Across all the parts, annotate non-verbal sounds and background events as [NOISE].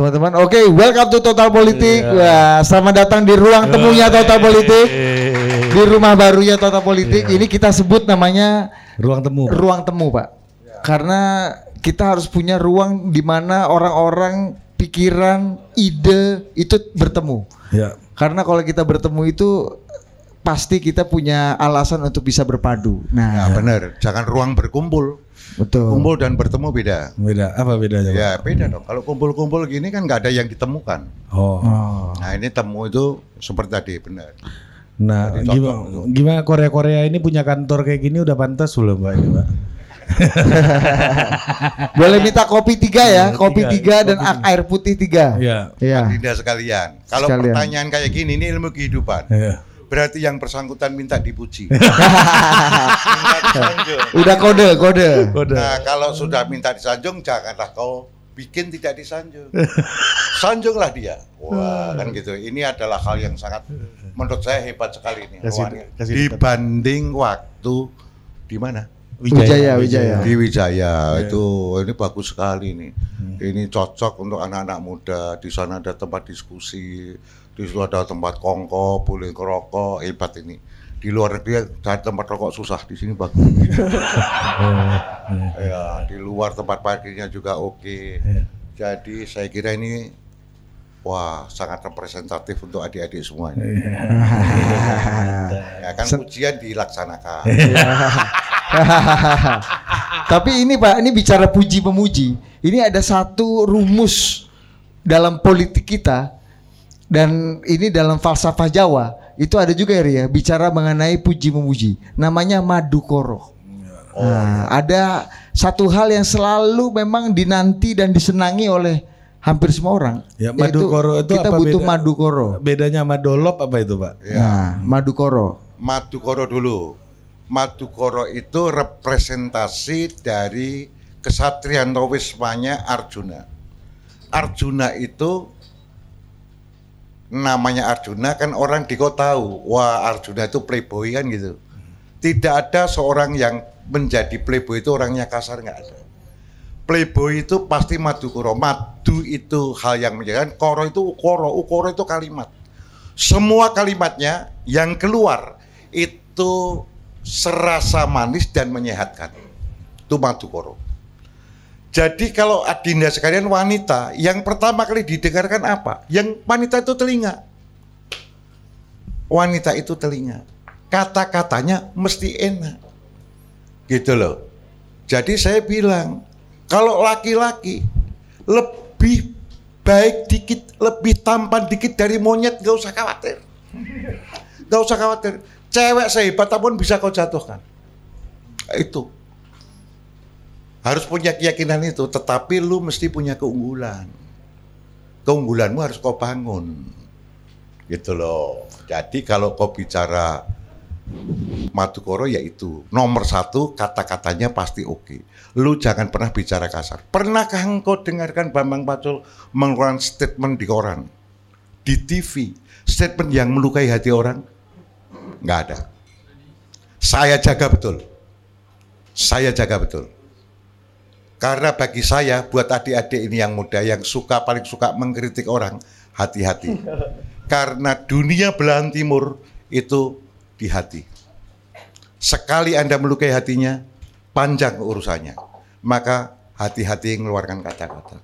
teman-teman. Oke, welcome to Total Politik. Wah, selamat datang di ruang temunya Total Politik. Di rumah barunya Total Politik. Ini kita sebut namanya Ruang temu. ruang temu, Pak. Karena kita harus punya ruang di mana orang-orang pikiran, ide itu bertemu. Ya. Karena kalau kita bertemu itu pasti kita punya alasan untuk bisa berpadu. Ya Nah, benar, jangan ruang berkumpul. Betul. Kumpul dan bertemu beda. Beda. Apa bedanya, Pak? Ya beda dong. Kalau kumpul-kumpul gini kan nggak ada yang ditemukan. Oh. Oh. Nah ini temu itu seperti tadi benar. Nah, Jadi gimana, contoh. gimana Korea-Korea ini punya kantor kayak gini udah pantas belum, Pak? Ini, Pak? [LAUGHS] Boleh minta kopi tiga ya, Iya, kopi tiga, tiga dan kopi air putih tiga. Iya. Iya. Tidak sekalian. Kalau Sekalian. pertanyaan kayak gini ini ilmu kehidupan. Iya. Berarti yang bersangkutan minta dipuji. [LAUGHS] minta disanjung. Udah kode, kode. Nah kalau sudah minta disanjung janganlah kau bikin tidak disanjung. Sanjunglah dia. Wah kan gitu. Ini adalah hal yang sangat menurut saya hebat sekali ini. Kasih- kasih Dibanding waktu di mana? Wijaya, Wijaya. Di Wijaya itu ini bagus sekali nih. Ini cocok untuk anak-anak muda. Di sana ada tempat diskusi, di situ ada tempat kongko, boleh ngerokok, hebat ini. Di luar negeri ada tempat rokok susah, di sini bagus. [LAUGHS] ya, di luar tempat parkirnya juga oke. Jadi saya kira ini wah sangat representatif untuk adik-adik semuanya. [LAUGHS] ya kan ujian dilaksanakan. [LAUGHS] [LAUGHS] Tapi ini Pak, ini bicara puji pemuji. Ini ada satu rumus dalam politik kita dan ini dalam falsafah Jawa itu ada juga ya Ria, bicara mengenai puji memuji. Namanya madukoro. Nah, ada satu hal yang selalu memang dinanti dan disenangi oleh hampir semua orang. Ya, madukoro itu kita apa butuh beda? madukoro. Bedanya sama dolop apa itu, Pak? Nah, madukoro. Madukoro dulu. Madukoro itu representasi dari kesatrian Wismanya Arjuna. Arjuna itu namanya Arjuna kan orang di kota tahu, wah Arjuna itu playboy kan gitu. Tidak ada seorang yang menjadi playboy itu orangnya kasar nggak ada. Playboy itu pasti madukoro. Madu itu hal yang menjadikan koro itu ukoro, ukoro itu kalimat. Semua kalimatnya yang keluar itu serasa manis dan menyehatkan. Itu madukoro. Jadi kalau adinda sekalian wanita, yang pertama kali didengarkan apa? Yang wanita itu telinga. Wanita itu telinga. Kata-katanya mesti enak. Gitu loh. Jadi saya bilang, kalau laki-laki lebih baik dikit, lebih tampan dikit dari monyet, gak usah khawatir. Gak usah khawatir. Cewek sehebat apa pun bisa kau jatuhkan. Itu harus punya keyakinan itu, tetapi lu mesti punya keunggulan. Keunggulanmu harus kau bangun. Gitu loh. Jadi kalau kau bicara Madukoro yaitu nomor satu kata-katanya pasti oke. Lu jangan pernah bicara kasar. Pernahkah engkau dengarkan Bambang Pacul mengeluarkan statement di koran, di TV, statement yang melukai hati orang? Nggak ada. Saya jaga betul. Saya jaga betul. Karena bagi saya, buat adik-adik ini yang muda, yang suka paling suka mengkritik orang, hati-hati. Karena dunia belahan timur itu di hati. Sekali Anda melukai hatinya, panjang urusannya. Maka hati-hati mengeluarkan kata-kata.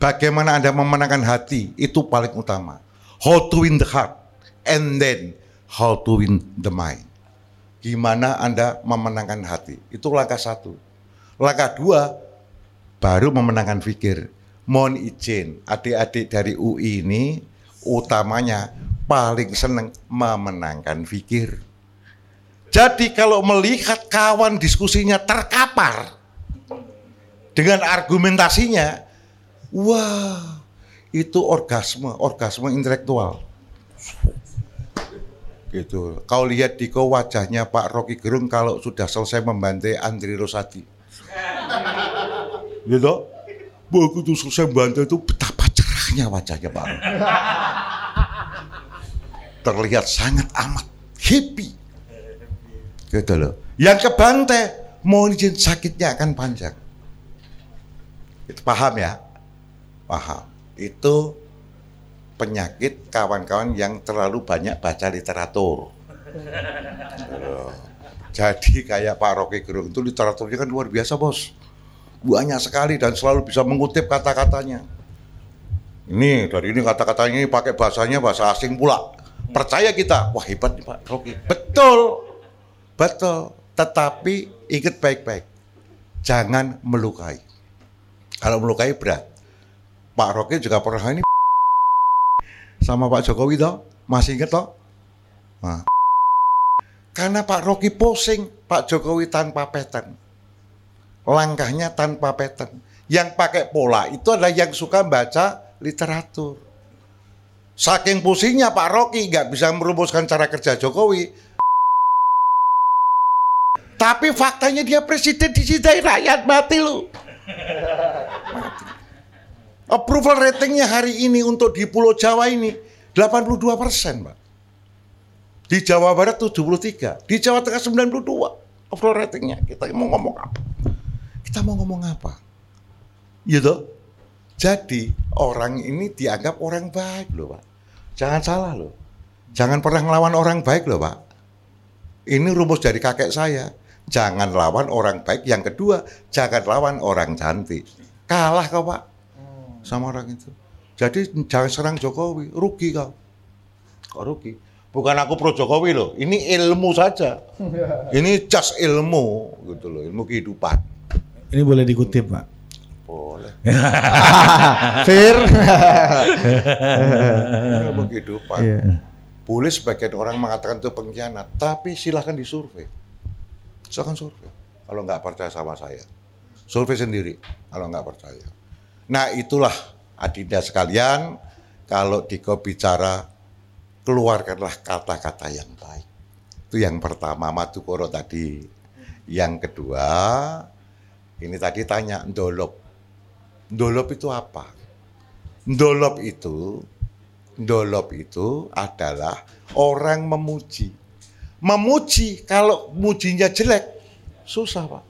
Bagaimana Anda memenangkan hati, itu paling utama. How to win the heart, and then how to win the mind. Gimana Anda memenangkan hati, itu langkah satu. Langkah dua, baru memenangkan pikir. Mohon izin, adik-adik dari UI ini utamanya paling seneng memenangkan pikir. Jadi kalau melihat kawan diskusinya terkapar dengan argumentasinya, wah itu orgasme, orgasme intelektual. Gitu. Kau lihat di kau wajahnya Pak Rocky Gerung kalau sudah selesai membantai Andri Rosadi. Gitu. Begitu selesai membantai itu betapa cerahnya wajahnya Pak. [LAUGHS] Terlihat sangat amat happy. Gitu loh. Yang kebantai, mohon izin sakitnya akan panjang. Itu paham ya? Paham. Itu penyakit kawan-kawan yang terlalu banyak baca literatur. Loh. [LAUGHS] Jadi kayak Pak Rocky Gerung itu literaturnya kan luar biasa bos. Banyak sekali dan selalu bisa mengutip kata-katanya. Ini dari ini kata-katanya ini pakai bahasanya bahasa asing pula. Percaya kita, wah hebat nih Pak Rocky. Betul, betul. Tetapi ingat baik-baik, jangan melukai. Kalau melukai berat. Pak Rocky juga pernah ini sama Pak Jokowi toh, masih inget toh? Nah. Karena Pak Rocky posing, Pak Jokowi tanpa pattern. Langkahnya tanpa pattern. Yang pakai pola itu adalah yang suka baca literatur. Saking pusingnya Pak Rocky nggak bisa merumuskan cara kerja Jokowi. Tapi faktanya dia presiden dicintai rakyat mati lu. Mati. [LAUGHS] Approval ratingnya hari ini untuk di Pulau Jawa ini 82 persen, Pak. Di Jawa Barat 73, di Jawa Tengah 92 approval ratingnya. Kita mau ngomong apa? Kita mau ngomong apa? Gitu. Jadi orang ini dianggap orang baik loh Pak. Jangan salah loh. Jangan pernah ngelawan orang baik loh Pak. Ini rumus dari kakek saya. Jangan lawan orang baik. Yang kedua, jangan lawan orang cantik. Kalah kau Pak. Sama orang itu. Jadi jangan serang Jokowi. Rugi kau. Kok rugi? Bukan aku pro Jokowi loh. Ini ilmu saja. [LAUGHS] Ini just ilmu gitu loh. Ilmu kehidupan. Ini boleh dikutip, Pak. Boleh. [LAUGHS] Fir. [LAUGHS] ilmu kehidupan. Iya. Boleh sebagian orang mengatakan itu pengkhianat, tapi silahkan disurvei. Silahkan survei. Kalau nggak percaya sama saya, survei sendiri. Kalau nggak percaya. Nah itulah adinda sekalian, kalau diko bicara keluarkanlah kata-kata yang baik. Itu yang pertama Madukoro tadi. Yang kedua, ini tadi tanya ndolop. Ndolop itu apa? Ndolop itu Ndolop itu adalah orang memuji. Memuji, kalau mujinya jelek, susah Pak.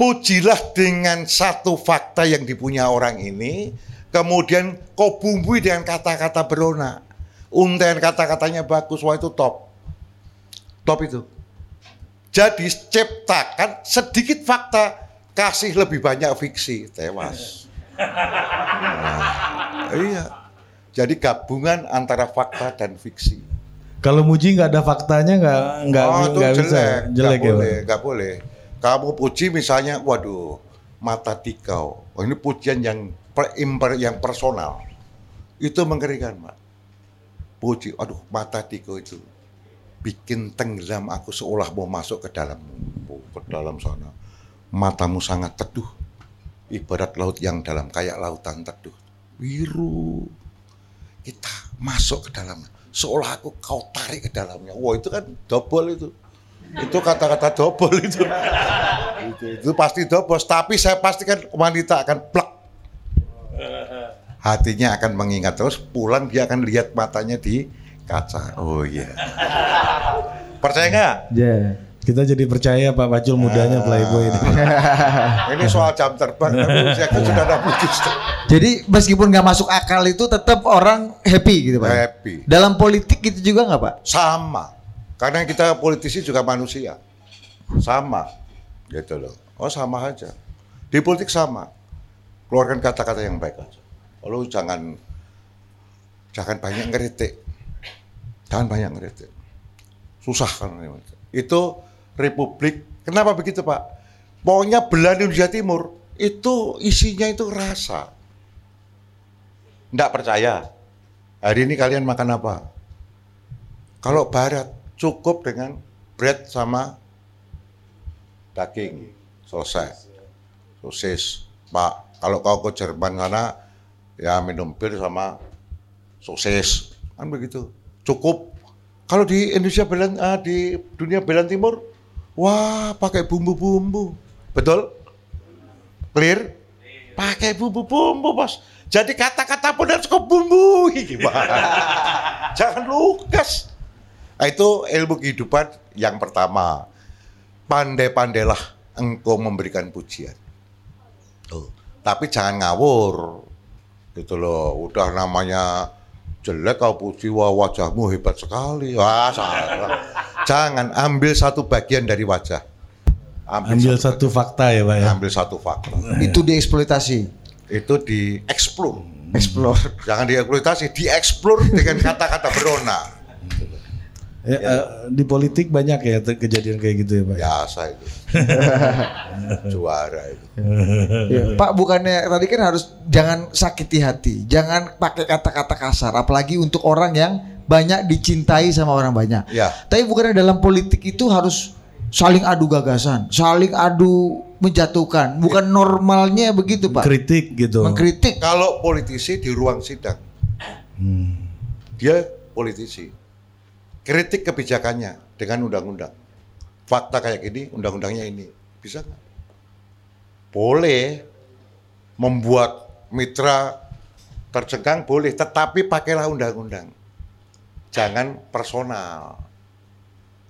Pujilah dengan satu fakta yang dipunya orang ini, kemudian kau bumbui dengan kata-kata berona. Untayan kata-katanya bagus, wah itu top. Top itu. Jadi ciptakan sedikit fakta, kasih lebih banyak fiksi, tewas. Nah, iya. Jadi gabungan antara fakta dan fiksi. Kalau muji nggak ada faktanya nggak nggak oh, nggak jelek, bisa jelek ya. boleh, nggak boleh. Kamu puji misalnya, waduh, mata tikau. Oh, ini pujian yang per, imper- yang personal. Itu mengerikan, Pak. Puji, aduh, mata tikau itu bikin tenggelam aku seolah mau masuk ke dalam ke dalam sana. Matamu sangat teduh. Ibarat laut yang dalam kayak lautan teduh. Biru. Kita masuk ke dalamnya. Seolah aku kau tarik ke dalamnya. Wah itu kan double itu. Itu kata-kata double itu. itu. Itu pasti double. Tapi saya pastikan wanita akan plak. Hatinya akan mengingat terus. Pulang dia akan lihat matanya di kaca. Oh iya. Percaya nggak? Ya. Kita jadi percaya Pak Pacul mudanya playboy ini. [LAUGHS] Ini soal jam terbang. Tapi [LAUGHS] kan sudah 67. Jadi meskipun nggak masuk akal itu tetap orang happy gitu pak. Happy. Dalam politik gitu juga nggak pak? Sama. Karena kita politisi juga manusia. Sama. Gitu loh. Oh sama aja. Di politik sama. Keluarkan kata-kata yang baik aja. Lalu jangan jangan banyak ngeritik. Jangan banyak ngeritik. Susah kan. Itu republik. Kenapa begitu Pak? Pokoknya belahan Indonesia Timur itu isinya itu rasa. Nggak percaya. Hari ini kalian makan apa? Kalau Barat cukup dengan bread sama daging, selesai. Sosis. Pak, kalau kau ke Jerman sana, ya minum bir sama sosis. Kan begitu. Cukup. Kalau di Indonesia belahan, ah, di dunia belahan timur, wah pakai bumbu-bumbu. Betul? Clear? Pakai bumbu-bumbu, bos. Jadi kata-kata pun harus. Gimana? [LAUGHS] Jangan lukas. Nah, itu ilmu kehidupan yang pertama. Pandai-pandailah engkau memberikan pujian. Tuh. Tapi jangan ngawur. Gitu loh, udah namanya jelek kau puji wah wajahmu hebat sekali. Wah, salah. Jangan ambil satu bagian dari wajah. Ambil satu fakta ya Pak ya. ambil satu fakta. [LAUGHS] Itu dieksploitasi. Itu dieksplor. Explore. Jangan dieksploitasi, dieksplor dengan kata-kata berona. Ya, eh, di politik banyak ya kejadian kayak gitu ya Pak. Biasa itu. [LAUGHS] Juara itu. Ya, Pak bukannya tadi kan harus jangan sakiti hati, jangan pakai kata-kata kasar, apalagi untuk orang yang banyak dicintai sama orang banyak. Ya. Tapi bukannya dalam politik itu harus saling adu gagasan, saling adu menjatuhkan. Bukan normalnya begitu Pak. Kritik gitu. Mengkritik. Kalau politisi di ruang sidang, dia politisi. Kritik kebijakannya dengan undang-undang. Fakta kayak gini, undang-undangnya ini. Bisa nggak? Boleh membuat mitra tercengkang boleh, tetapi pakailah undang-undang. Jangan personal.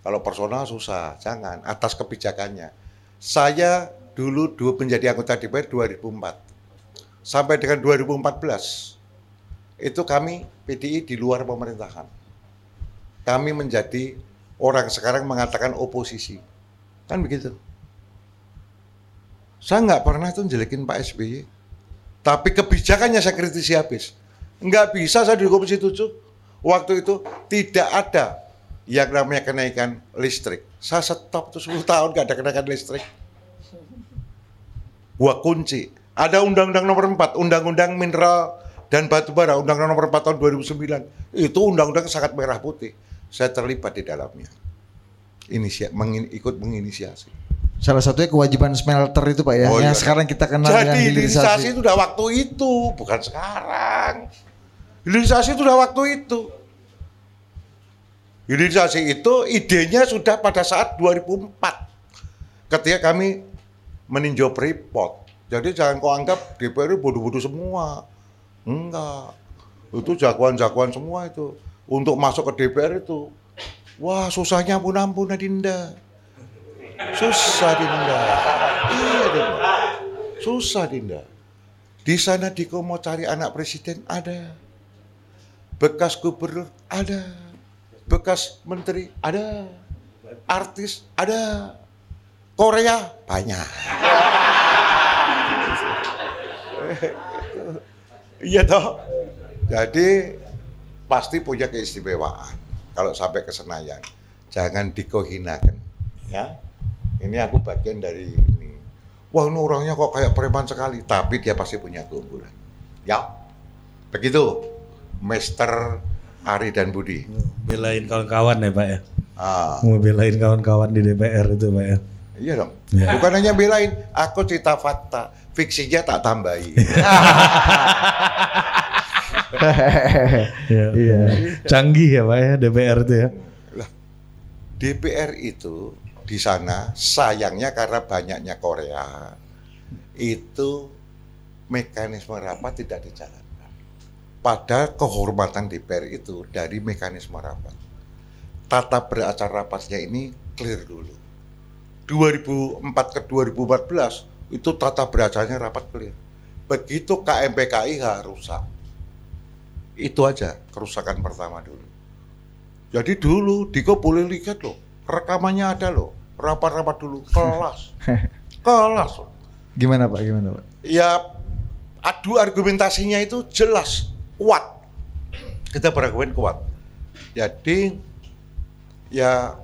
Kalau personal susah, jangan atas kebijakannya. Saya dulu dulu menjadi anggota DPR 2004 sampai dengan 2014 itu kami PDI di luar pemerintahan. Kami menjadi orang sekarang mengatakan oposisi. Kan begitu. Saya nggak pernah tuh jelekin Pak SBY. Tapi kebijakannya saya kritisi habis. Nggak bisa saya di Komisi 7. Waktu itu tidak ada yang namanya kenaikan listrik. Saya stop tuh 10 tahun nggak ada kenaikan listrik. Gua kunci. Ada Undang-Undang Nomor 4, Undang-Undang Mineral dan Batu Bara, Undang-Undang Nomor 4 tahun 2009. Itu undang-undang sangat merah putih. Saya terlibat di dalamnya. Inisia, mengin, ikut menginisiasi. Salah satunya kewajiban smelter itu Pak ya, Oh, yang iya. sekarang kita kenal dengan Jadi hilirisasi itu udah waktu itu, bukan sekarang. Hilirisasi itu udah waktu itu. Hilirisasi itu idenya sudah pada saat 2004. Ketika kami meninjau Freeport. Jadi jangan kau anggap DPR itu bodoh-bodoh semua. Enggak. Itu jagoan-jagoan semua itu. Untuk masuk ke DPR itu. Wah susahnya ampun-ampun Adinda. Susah Dinda. Iya Dinda. Susah Dinda. Di sana Diko mau cari anak presiden ada. Bekas gubernur ada. Bekas menteri ada. Artis ada. Korea banyak. [LAUGHS] Iya toh. Jadi pasti punya keistimewaan kalau sampai ke Senayan. Jangan dikohinakan. Ya. Ini aku bagian dari ini. Wah ini orangnya kok kayak preman sekali. Tapi dia pasti punya keunggulan. Ya. Begitu. Master Ari dan Budi. Belain kawan-kawan ya Pak ya. Ah, Mau belain kawan-kawan di DPR itu Pak ya. iya dong. Ya. Bukan hanya belain. Aku cerita fakta. Fiksinya tak tambahi. [LAUGHS] [LAUGHS] Iya. Iya. Canggih ya Pak ya DPR itu ya. Lah, DPR itu di sana sayangnya karena banyaknya Korea itu mekanisme rapat tidak dijalankan. Pada kehormatan DPR itu dari mekanisme rapat. Tata beracara rapatnya ini clear dulu. 2004 ke 2014 itu tata beracaranya rapat clear. Begitu KMPKIH rusak. Itu aja kerusakan pertama dulu. Jadi dulu Diko boleh lihat loh, rekamannya ada loh, rapat-rapat dulu, kelas, [LAUGHS] kelas. loh. Gimana Pak? Gimana Pak? Ya adu argumentasinya itu jelas, kuat. Kita berargumen kuat. Jadi ya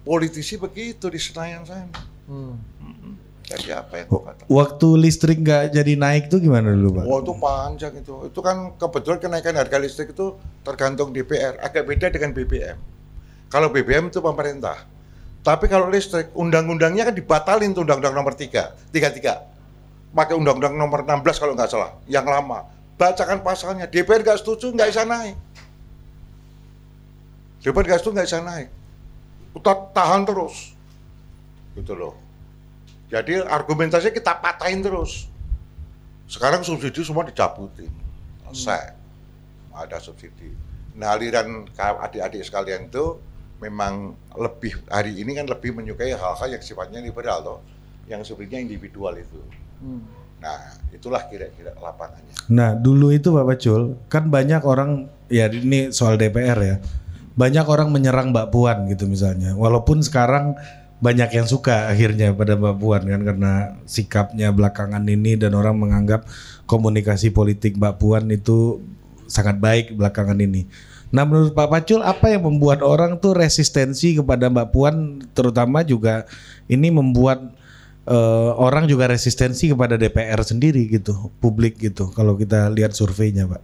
politisi begitu di Senayan sana. Mm-mm. Jadi apa yang kata? Waktu listrik nggak jadi naik tuh gimana dulu Pak? Wah itu panjang itu. Itu kan kebetulan kenaikan harga listrik itu tergantung DPR. Agak beda dengan BBM. Kalau BBM itu pemerintah. Tapi kalau listrik, undang-undangnya kan dibatalin tuh undang-undang nomor 3, 33. Pakai undang-undang nomor 16 kalau nggak salah, yang lama. Bacakan pasalnya, DPR nggak setuju, nggak bisa naik. DPR nggak setuju, nggak bisa naik. Kita tahan terus. Gitu loh. Jadi argumentasinya kita patahin terus. Sekarang subsidi semua dicabutin. Selesai. Ada subsidi. Nah aliran ka- adik-adik sekalian itu memang lebih hari ini kan lebih menyukai hal-hal yang sifatnya liberal toh. Yang sebenarnya individual itu. Nah, itulah kira-kira lapangannya. Nah, dulu itu Pak Pacul, kan banyak orang ya ini soal DPR ya. Banyak orang menyerang Mbak Puan gitu misalnya. Walaupun sekarang banyak yang suka akhirnya pada Mbak Puan kan karena sikapnya belakangan ini dan orang menganggap komunikasi politik Mbak Puan itu sangat baik belakangan ini. Nah, menurut Pak Pacul apa yang membuat orang tuh resistensi kepada Mbak Puan terutama juga ini membuat eh, orang juga resistensi kepada DPR sendiri gitu, publik gitu. Kalau kita lihat surveinya, Pak.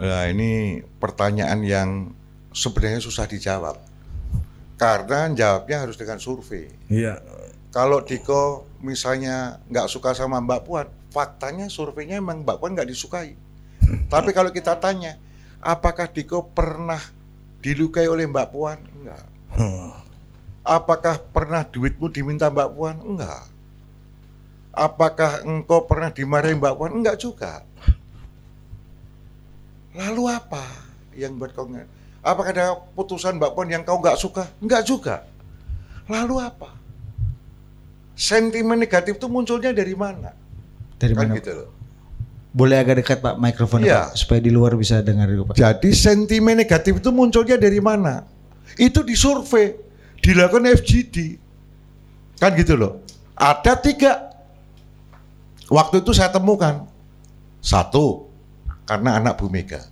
Nah, ini pertanyaan yang sebenarnya susah dijawab. Karena jawabnya harus dengan survei. Iya. Kalau Diko misalnya nggak suka sama Mbak Puan, faktanya surveinya emang Mbak Puan nggak disukai. [LAUGHS] Tapi kalau kita tanya, apakah Diko pernah dilukai oleh Mbak Puan? Enggak. Apakah pernah duitmu diminta Mbak Puan? Enggak. Apakah engkau pernah dimarahi Mbak Puan? Enggak juga. [LAUGHS] Lalu apa yang buat kau? Apakah ada putusan Mbak Puan yang kau nggak suka? Enggak juga. Lalu apa? Sentimen negatif itu munculnya dari mana? Dari kan mana? gitu loh. Boleh agak dekat Pak mikrofonnya. Pak supaya di luar bisa dengar dulu Pak. Jadi sentimen negatif itu munculnya dari mana? Itu disurvei, dilakukan FGD. Kan gitu loh. Ada tiga. Waktu itu saya temukan. Satu, karena anak Bu Mega.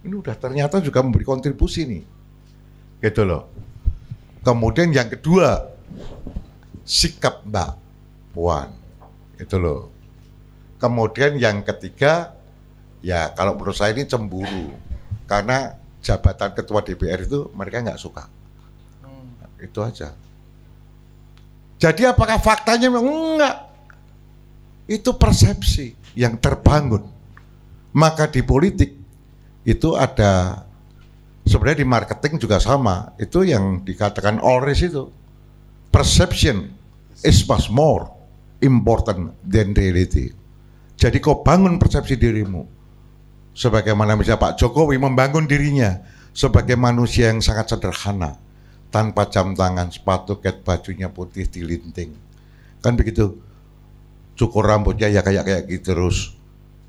Ini udah ternyata juga memberi kontribusi nih. Gitu loh. Kemudian yang kedua, sikap Mbak Puan. Itu loh. Kemudian yang ketiga, ya kalau menurut saya ini cemburu. Karena jabatan ketua DPR itu mereka nggak suka. Itu aja. Jadi apakah faktanya enggak? Itu persepsi yang terbangun. Maka di politik itu ada sebenarnya di marketing juga sama. Itu yang dikatakan Ulrich itu. Perception is much more important than reality. Jadi kau bangun persepsi dirimu. Sebagaimana misalnya Pak Jokowi membangun dirinya sebagai manusia yang sangat sederhana. Tanpa jam tangan, sepatu, ket, bajunya putih, dilinting. Kan begitu. Cukur rambutnya ya kayak kayak gitu terus.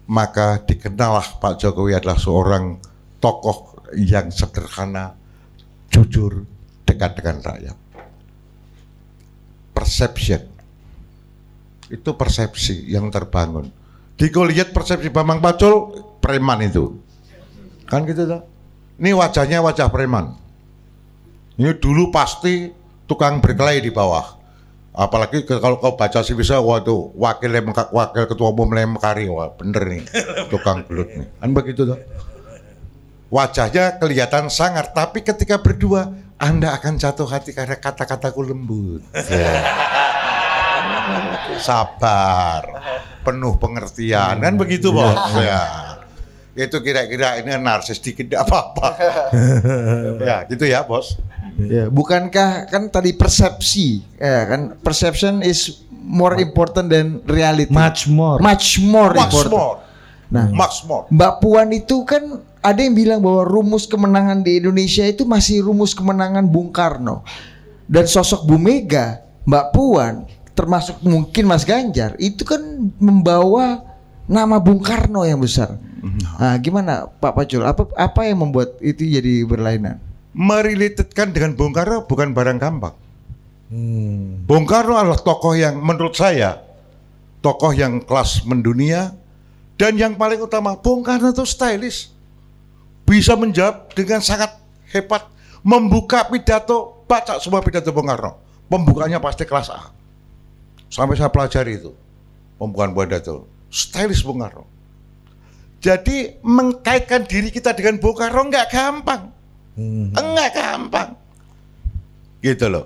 Maka dikenallah Pak Jokowi adalah seorang tokoh yang sederhana, jujur, dekat dengan rakyat. Perception. Itu persepsi yang terbangun. Diko lihat persepsi Bambang Pacul, preman itu. Kan gitu tuh. Ini wajahnya wajah preman. Ini dulu pasti tukang berkelahi di bawah. Apalagi ke- kalau kau baca sih bisa waduh wakil wakil ketua umum Lemkari wah bener nih tukang gelut nih. [LAUGHS] Kan begitu tuh. Wajahnya kelihatan sangar tapi ketika berdua Anda akan jatuh hati karena kata-kataku lembut. [LAUGHS] Ya. Sabar, penuh pengertian kan begitu bos. Ya. Itu kira-kira ini narsis dikit apa-apa. [LAUGHS] ya gitu ya bos. Ya, bukankah kan tadi persepsi, ya kan perception is more important than reality. Much more. Much more Much important. more. Nah, Much more. Mbak Puan itu kan ada yang bilang bahwa rumus kemenangan di Indonesia itu masih rumus kemenangan Bung Karno. Dan sosok Bu Mega, Mbak Puan, termasuk mungkin Mas Ganjar, itu kan membawa nama Bung Karno yang besar. Nah, gimana Pak Pacul? Apa apa yang membuat itu jadi berlainan? Merelatetkan dengan Bung Karno bukan barang gampang. Hmm. Bung Karno adalah tokoh yang menurut saya tokoh yang kelas mendunia dan yang paling utama Bung Karno itu stylish. Bisa menjawab dengan sangat hebat membuka pidato baca semua pidato Bung Karno. Pembukaannya pasti kelas A. Sampai saya pelajari itu pembukaan pidato. Stylish Bung Karno. Jadi mengkaitkan diri kita dengan Bung Karno nggak gampang Hmm. enggak gampang. Gitu loh.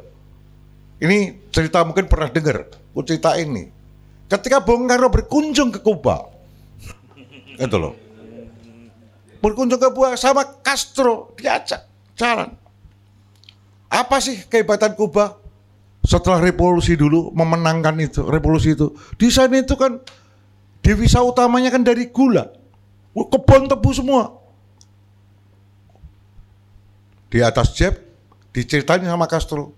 Ini cerita mungkin pernah dengar cerita ini ketika Bung Karno berkunjung ke Kuba [LAUGHS] itu loh. Berkunjung ke Kuba sama Castro diajak jalan. Apa sih kehebatan Kuba? Setelah revolusi dulu memenangkan itu revolusi itu. Di sana itu kan devisa utamanya kan dari gula. Kebun tebu semua di atas jet diceritain sama Castro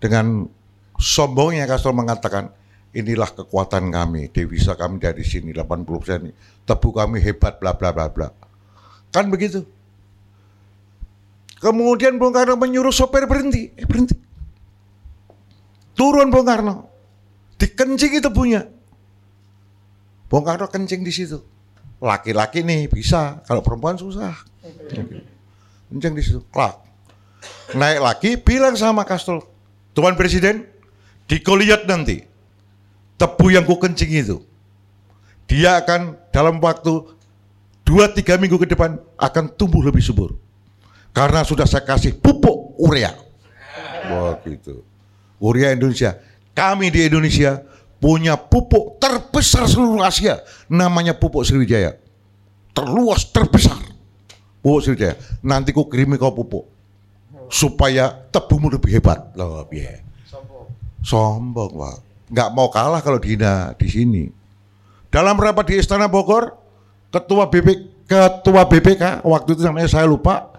dengan sombongnya Castro mengatakan inilah kekuatan kami, devisa kami dari sini 80 persen, tebu kami hebat, bla bla bla bla. Kan begitu. Kemudian Bung Karno menyuruh sopir berhenti, eh berhenti. Turun Bung Karno, dikencingi tebunya. Bung Karno kencing di situ. Laki-laki nih bisa, kalau perempuan susah. Kencing di situ, klak. Naik lagi, bilang sama Kastol, Tuan Presiden, dikoliat nanti tebu yang ku kencing itu. Dia akan dalam waktu 2-3 minggu ke depan akan tumbuh lebih subur. Karena sudah saya kasih pupuk urea. Wah gitu urea Indonesia. Kami di Indonesia punya pupuk terbesar seluruh Asia. Namanya pupuk Sriwijaya. Terluas terbesar pupuk Sriwijaya nanti ku kirimi kau pupuk. Supaya tebumu lebih hebat. Loh biar sombong pak. Nggak mau kalah kalau dihina di sini. Dalam rapat di Istana Bogor ketua BP ketua BPK waktu itu namanya saya lupa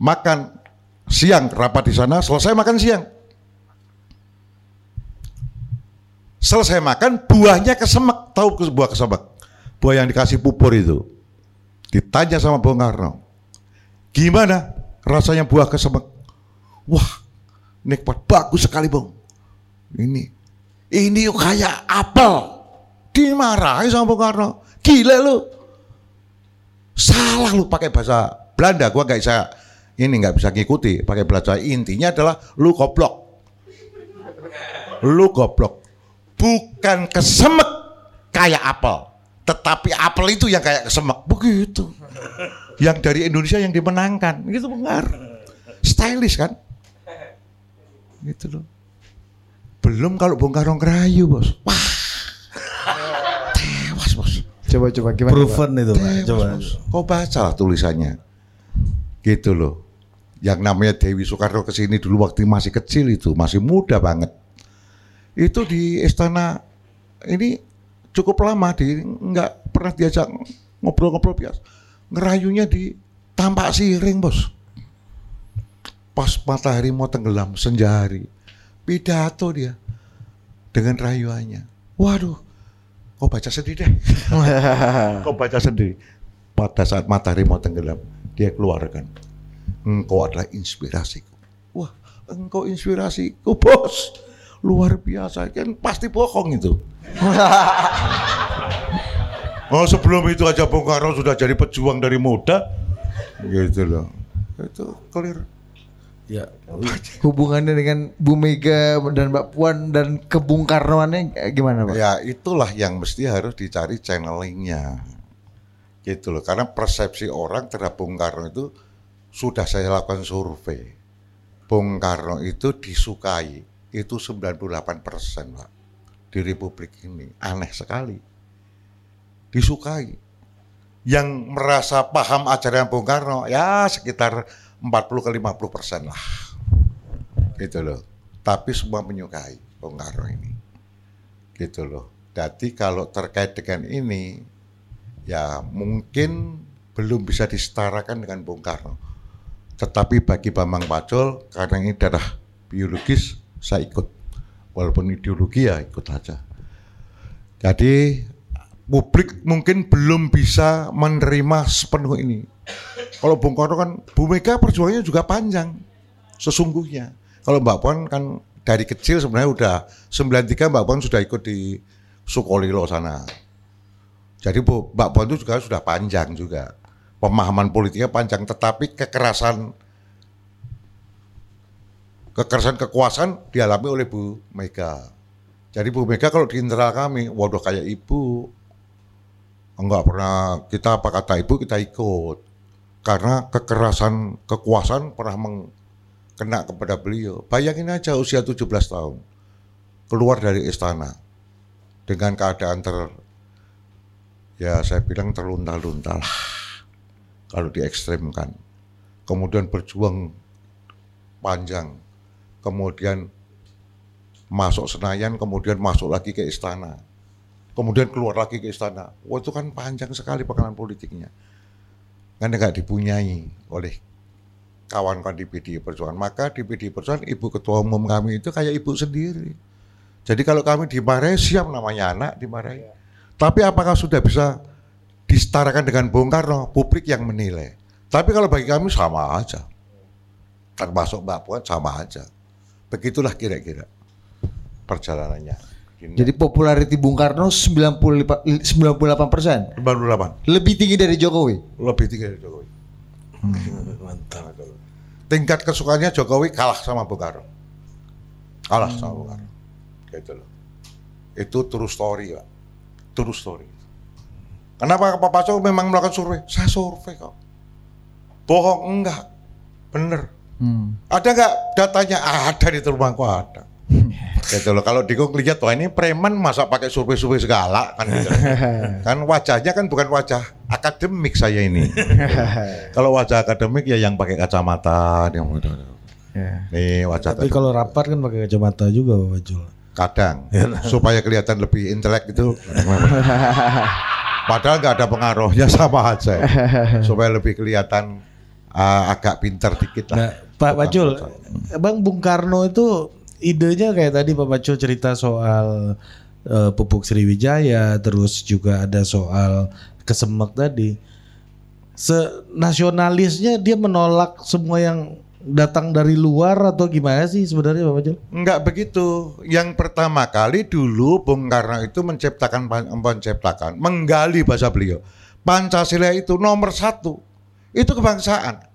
makan siang rapat di sana. Selesai makan siang. Selesai makan buahnya kesemek. Tahu buah kesemek? Buah yang dikasih pupur itu ditanya sama Bung Karno gimana rasanya buah kesemek? Wah nikmat bagus sekali Bung. Ini ini kayak apel. Dimarahi sama Bung Karno gila lu. Salah lu pakai bahasa Belanda gua nggak bisa ini nggak bisa ngikuti pakai bahasa intinya adalah lu goblok. Lu goblok. Bukan kesemek kayak apel tetapi apel itu yang kayak kesemek begitu. Yang dari Indonesia yang dimenangkan. Gitu benar. Stylish kan? Gitu loh. Belum kalau Bung Karno ngerayu bos. Wah. Tewas bos. Coba coba gimana? Proven itu Pak. Tewas, Coba. bos. kau baca lah tulisannya? Gitu loh. Yang namanya Dewi Soekarno ke sini dulu waktu masih kecil itu masih muda banget. Itu di istana ini cukup lama di nggak pernah diajak ngobrol-ngobrol biasa ngerayunya di tampak siring bos. Pas matahari mau tenggelam senja hari pidato dia dengan rayuannya. Waduh kau baca sendiri deh? [LAUGHS] Kau baca sendiri pada saat matahari mau tenggelam dia keluarkan engkau adalah inspirasiku. Wah engkau inspirasiku bos luar biasa kan pasti bohong itu [LAUGHS] oh sebelum itu aja Bung Karno sudah jadi pejuang dari muda gitu loh itu clear Ya. [LAUGHS] Hubungannya dengan Bu Mega dan Mbak Puan dan ke Bung Karnoannya gimana Pak? Ya itulah yang mesti harus dicari channelingnya. Gitu loh. Karena persepsi orang terhadap Bung Karno itu sudah saya lakukan survei. Bung Karno itu disukai itu 98 persen Pak. Di Republik ini. Aneh sekali. Disukai. Yang merasa paham ajaran Bung Karno ya sekitar 40 ke 50 persen lah. Gitu loh. Tapi semua menyukai Bung Karno ini gitu loh. Jadi kalau terkait dengan ini, ya mungkin belum bisa disetarakan dengan Bung Karno. Tetapi bagi Bambang Pacul, karena ini darah biologis, saya ikut. Walaupun ideologi ya ikut aja. Jadi publik mungkin belum bisa menerima sepenuh ini. Kalau Bung Karno kan, Bu Mega perjuangannya juga panjang, sesungguhnya. Kalau Mbak Puan kan dari kecil sebenarnya udah 93 Mbak Puan sudah ikut di Sukolilo sana. Jadi Bu, Mbak Puan itu juga sudah panjang juga. Pemahaman politiknya panjang, tetapi kekerasan kekerasan kekuasaan dialami oleh Bu Mega. Jadi Bu Mega kalau di internal kami, waduh kayak ibu, enggak pernah kita apa kata ibu kita ikut karena kekerasan kekuasaan pernah meng, kena kepada beliau. Bayangin aja usia 17 tahun keluar dari istana dengan keadaan ter ya saya bilang terlunta-lunta lah kalau diekstrimkan. Kemudian berjuang panjang, kemudian masuk Senayan, kemudian masuk lagi ke istana, kemudian keluar lagi ke istana. Wah itu kan panjang sekali pengalaman politiknya. Kan nggak dipunyai oleh kawan-kawan di PDI Perjuangan. Maka di PDI Perjuangan ibu ketua umum kami itu kayak ibu sendiri. Jadi kalau kami dimarahi siap namanya anak dimarahi. Tapi apakah sudah bisa disetarakan dengan Bung Karno? Publik yang menilai. Tapi kalau bagi kami sama aja. Termasuk Mbak Puan sama aja. Begitulah kira-kira perjalanannya. Jadi popularity Bung Karno 95 98 persen, 98 lebih tinggi dari Jokowi. lebih tinggi dari Jokowi. Mantap. Tingkat kesukaannya Jokowi kalah sama Bung Karno. Kalah sama Bung Karno. Gitu loh. Itu true story, Pak. True story. Kenapa Pak Paco memang melakukan survei? Saya survei kok. Bohong enggak. Bener. Hmm. Ada nggak datanya? Ada di rumahku ada. [LAUGHS] gitu loh. Kalau Diko lihat wah ini preman masa pakai survei-survei segala kan gitu. [LAUGHS] kan wajahnya kan bukan wajah akademik saya ini. [LAUGHS] Kalau wajah akademik ya yang pakai kacamata yang Ya. nih wajah Tapi tadi. kalau rapat kan pakai kacamata juga Bapak Jul. kadang supaya kelihatan lebih intelek gitu. Padahal nggak ada pengaruhnya sama aja. supaya lebih kelihatan uh, agak pinter dikit Nah, lah. Pak Pacul. Bang Bung Karno itu idenya kayak tadi Pak Pacul cerita soal eh, pupuk Sriwijaya, terus juga ada soal kesemek tadi. Senasionalisnya dia menolak semua yang datang dari luar atau gimana sih sebenarnya Pak Pacul? Enggak begitu. Yang pertama kali dulu Bung Karno itu menciptakan menciptakan menggali bahasa beliau. Pancasila itu nomor satu. Itu kebangsaan.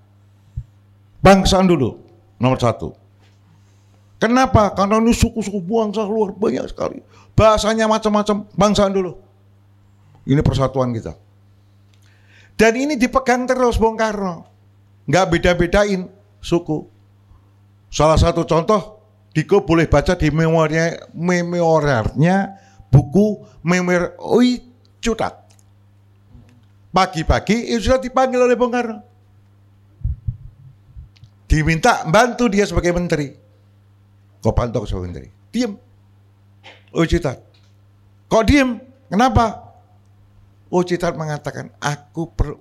Bangsaan dulu nomor satu. Kenapa? Karena ini suku-suku bangsa luar banyak sekali. Bahasanya macam-macam. Bangsaan dulu. Ini persatuan kita. Dan ini dipegang terus Bung Karno. Nggak beda-bedain suku. Salah satu contoh, Diko boleh baca di memorinya, memorialnya buku Memor Oi Cutat. Pagi-pagi itu sudah dipanggil oleh Bung Karno. Diminta bantu dia sebagai menteri. Kok pantau sebagai menteri? Diem. Oi Cutat. Kok diem? Kenapa? Oh Citat mengatakan, aku perlu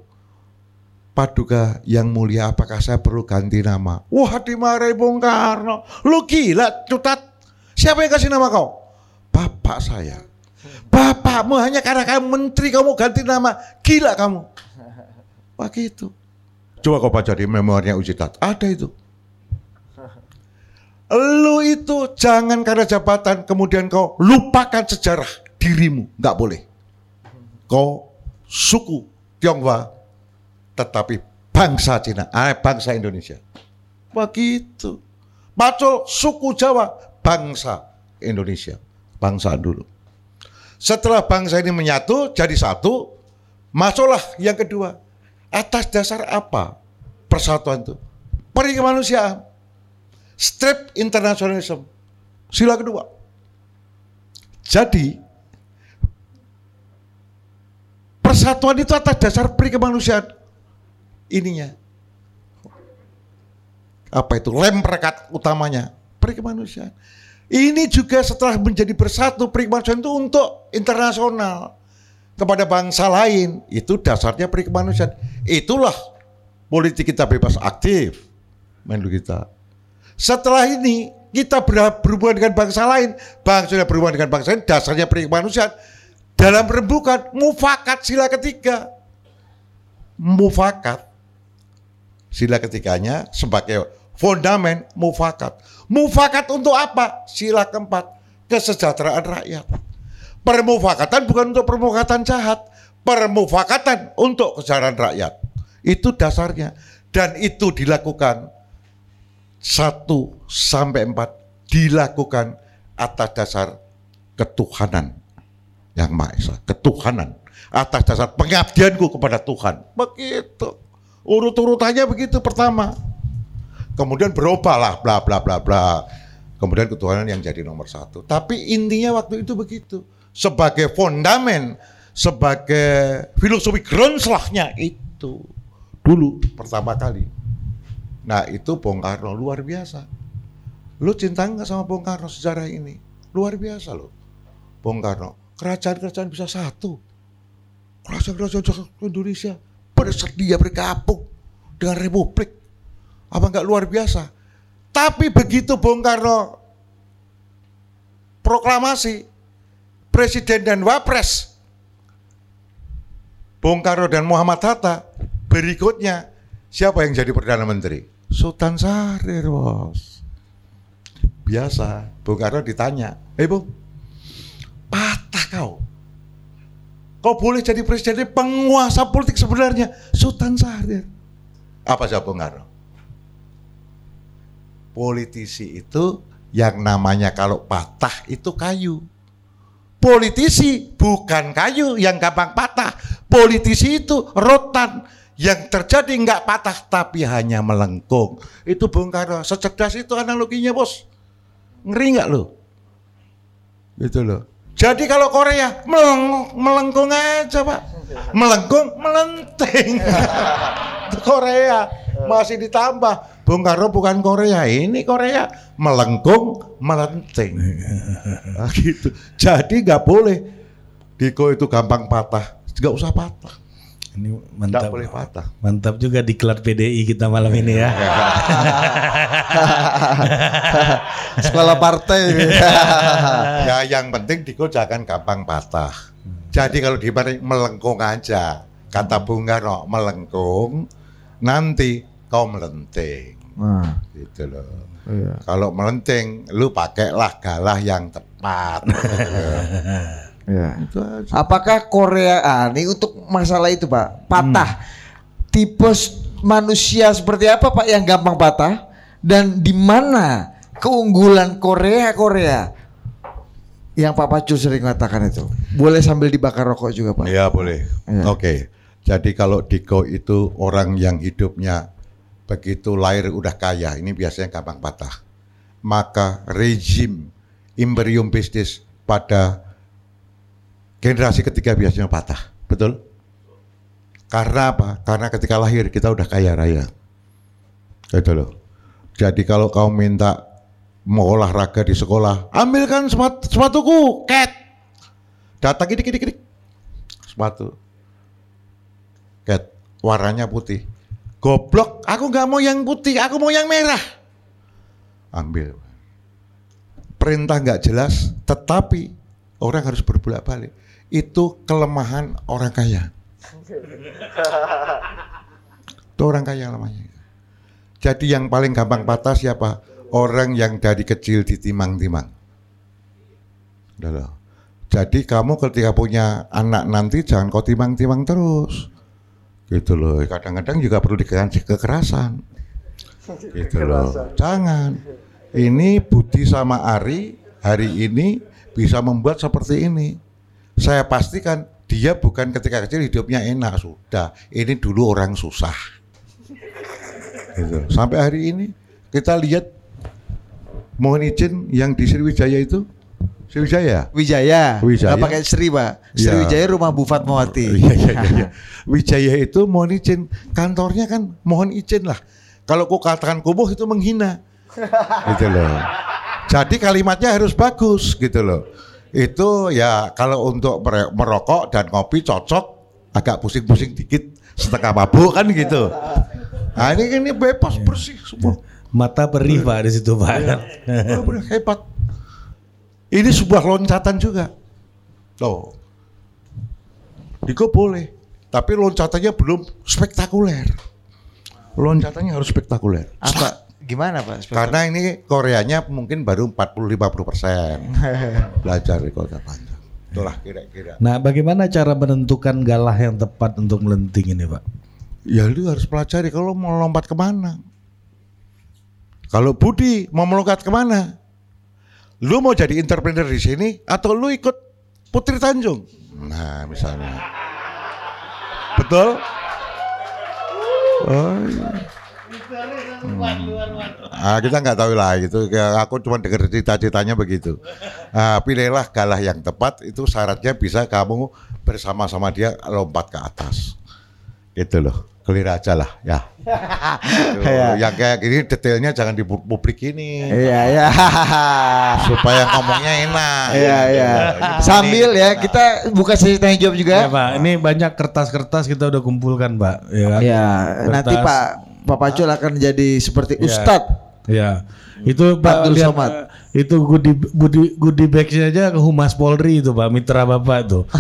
Paduka yang mulia, apakah saya perlu ganti nama? Wah dimarahi Bung Karno. Lu gila Cutat. Siapa yang kasih nama kau? Bapak saya. Bapakmu hanya karena kamu menteri kamu ganti nama. Gila kamu. Wah gitu. Coba kau baca di memorinya Ucitat. Ada itu. Lu itu jangan karena jabatan kemudian kau lupakan sejarah dirimu. Nggak boleh. Kau suku Tionghoa tetapi bangsa Cina, ah, bangsa Indonesia. Begitu. Pacul suku Jawa, bangsa Indonesia, bangsa dulu. Setelah bangsa ini menyatu jadi satu, masuklah yang kedua. Atas dasar apa persatuan itu? Peri kemanusiaan. Strip internationalism. Sila kedua. Jadi persatuan itu atas dasar peri kemanusiaan. Ininya. Apa itu? Lem perekat utamanya. Peri kemanusiaan. Ini juga setelah menjadi bersatu peri kemanusiaan itu untuk internasional. Kepada bangsa lain. Itu dasarnya peri kemanusiaan. Itulah politik kita bebas aktif. Menlu kita. Setelah ini kita ber- berhubungan dengan bangsa lain, bangsa yang berhubungan dengan bangsa lain, dasarnya peri kemanusiaan. Dalam rembukan mufakat sila ketiga. Mufakat. Sila ketiganya sebagai fondamen mufakat. Mufakat untuk apa? Sila keempat, kesejahteraan rakyat. Permufakatan bukan untuk permufakatan jahat, permufakatan untuk kesejahteraan rakyat. Itu dasarnya. Dan itu dilakukan satu sampai empat dilakukan atas dasar ketuhanan yang Maha Esa, ketuhanan atas dasar pengabdianku kepada Tuhan. Begitu. Urut-urutannya begitu pertama. Kemudian berubah lah bla bla bla bla. Kemudian ketuhanan yang jadi nomor satu. Tapi intinya waktu itu begitu. Sebagai fondamen, sebagai filosofi Grundslagnya itu dulu pertama kali. Nah itu Bung Karno luar biasa. Lu cinta nggak sama Bung Karno sejarah ini? Luar biasa loh. Bung Karno. Kerajaan-kerajaan bisa satu. Kerajaan-kerajaan Indonesia bersedia bergabung dengan Republik. Apa nggak luar biasa? Tapi begitu Bung Karno proklamasi presiden dan wapres. Bung Karno dan Muhammad Hatta berikutnya siapa yang jadi perdana menteri? Sultan Syahrir bos. Biasa Bung Karno ditanya eh Bung patah kau? Kau boleh jadi presiden penguasa politik sebenarnya Sultan Syahrir. Apa jawab Bung Karno? Politisi itu yang namanya kalau patah itu kayu. Politisi bukan kayu yang gampang patah. Politisi itu rotan yang terjadi nggak patah tapi hanya melengkung. Itu Bung Karno. Secerdas itu analoginya bos. Ngeri nggak lo? Gitu loh. Jadi kalau Korea meleng, melengkung aja pak. Melengkung, melenting. [LAUGHS] Korea masih ditambah. Bung Karno bukan Korea, ini Korea melengkung, melenting. Nah, [LAUGHS] gitu. Jadi nggak boleh Diko itu gampang patah, nggak usah patah. Ini Nggak mantap. boleh patah. Mantap juga diklat PDI kita malam ini ya. [LAUGHS] Sekolah partai. [LAUGHS] ya yang penting Diko jangan gampang patah. Jadi kalau di melengkung aja, kata Bung Karno melengkung, nanti kau melenting. nah, Gitu loh. iya. Kalau melenting, lu pakailah galah yang tepat. [LAUGHS] Iya. Itu aja. Apakah Korea ah, ini untuk masalah itu Pak patah tipe s- manusia seperti apa Pak yang gampang patah dan di mana keunggulan Korea Korea yang Pak Pacul sering katakan itu boleh sambil dibakar rokok juga Pak Ya boleh. Iya. Oke. Jadi kalau Diko itu orang yang hidupnya begitu lahir udah kaya, ini biasanya gampang patah. Maka rezim imperium bisnis pada generasi ketiga biasanya patah. Betul? Karena apa? Karena ketika lahir kita udah kaya raya. Gitu loh. Jadi kalau kau minta mau olahraga di sekolah, ambilkan sepatu, sepatuku, cat. Datang gidik gidik gidik. Sepatu. Cat, warnanya putih. Goblok, aku nggak mau yang putih, aku mau yang merah. Ambil. Perintah nggak jelas, tetapi orang harus berbolak balik. Itu kelemahan orang kaya. Itu orang kaya lemahnya. Jadi yang paling gampang patah siapa? Orang yang dari kecil ditimang-timang. Jadi kamu ketika punya anak nanti jangan kau timang-timang terus. Gitu loh. Kadang-kadang juga perlu dikasih kekerasan. Gitu loh. Jangan. Ini Budi sama Ari hari ini bisa membuat seperti ini. Saya pastikan dia bukan ketika kecil hidupnya enak sudah. Ini dulu orang susah. Gitu. Sampai hari ini kita lihat mohon izin yang di Sriwijaya itu Sriwijaya. Wijaya Wijaya. nggak pakai Sri Pak Sri Iya. Wijaya rumah Bu Fatmawati [LAUGHS] Iya, iya, iya, iya. Wijaya itu mohon izin kantornya kan mohon izin lah. Kalau ku katakan kumuh itu menghina. [LAUGHS] gitu loh. Jadi kalimatnya harus bagus gitu loh. Itu ya kalau untuk merokok dan kopi cocok agak pusing-pusing dikit setengah mabuk kan gitu. Nah ini ini bebas bersih semua. Mata perih Pak di situ Pak. Benar-benar hebat. Ini sebuah loncatan juga. Loh. Diko boleh, tapi loncatannya belum spektakuler. Loncatannya harus spektakuler. apa gimana Pak Karena ini Koreanya mungkin baru 40-50 persen [LAUGHS] belajar di kota panjang. Itulah kira-kira. Nah, bagaimana cara menentukan galah yang tepat untuk melenting ini Pak? Ya lu harus pelajari kalau mau lompat ke mana. Kalau Budi mau melompat ke mana? Lu mau jadi entrepreneur di sini atau lu ikut Putri Tanjung? Nah misalnya. Betul? Oh, iya. Hmm. Ah, kita nggak tahu lah gitu. Ya, Aku cuma dengar cita-citanya begitu. Ah, pilihlah galah yang tepat. Itu syaratnya bisa kamu bersama-sama dia lompat ke atas. Gitu loh. Clear aja lah ya. Tuh, Iya. yang kayak gini detailnya jangan di pu- publik ini iya iya supaya ngomongnya enak. iya iya Ini sambil penting. ya kita buka sesi tanya jawab juga Ya Pak, ini banyak kertas-kertas kita udah kumpulkan Pak. Ya, kan? Ya, nanti Pak Pak Pacul akan jadi seperti Ya. ustadz Ya, itu Pak lihat, Somad. itu goodie goodie goodie bagsnya aja ke Humas Polri itu Pak, mitra Bapak tuh. [LAUGHS]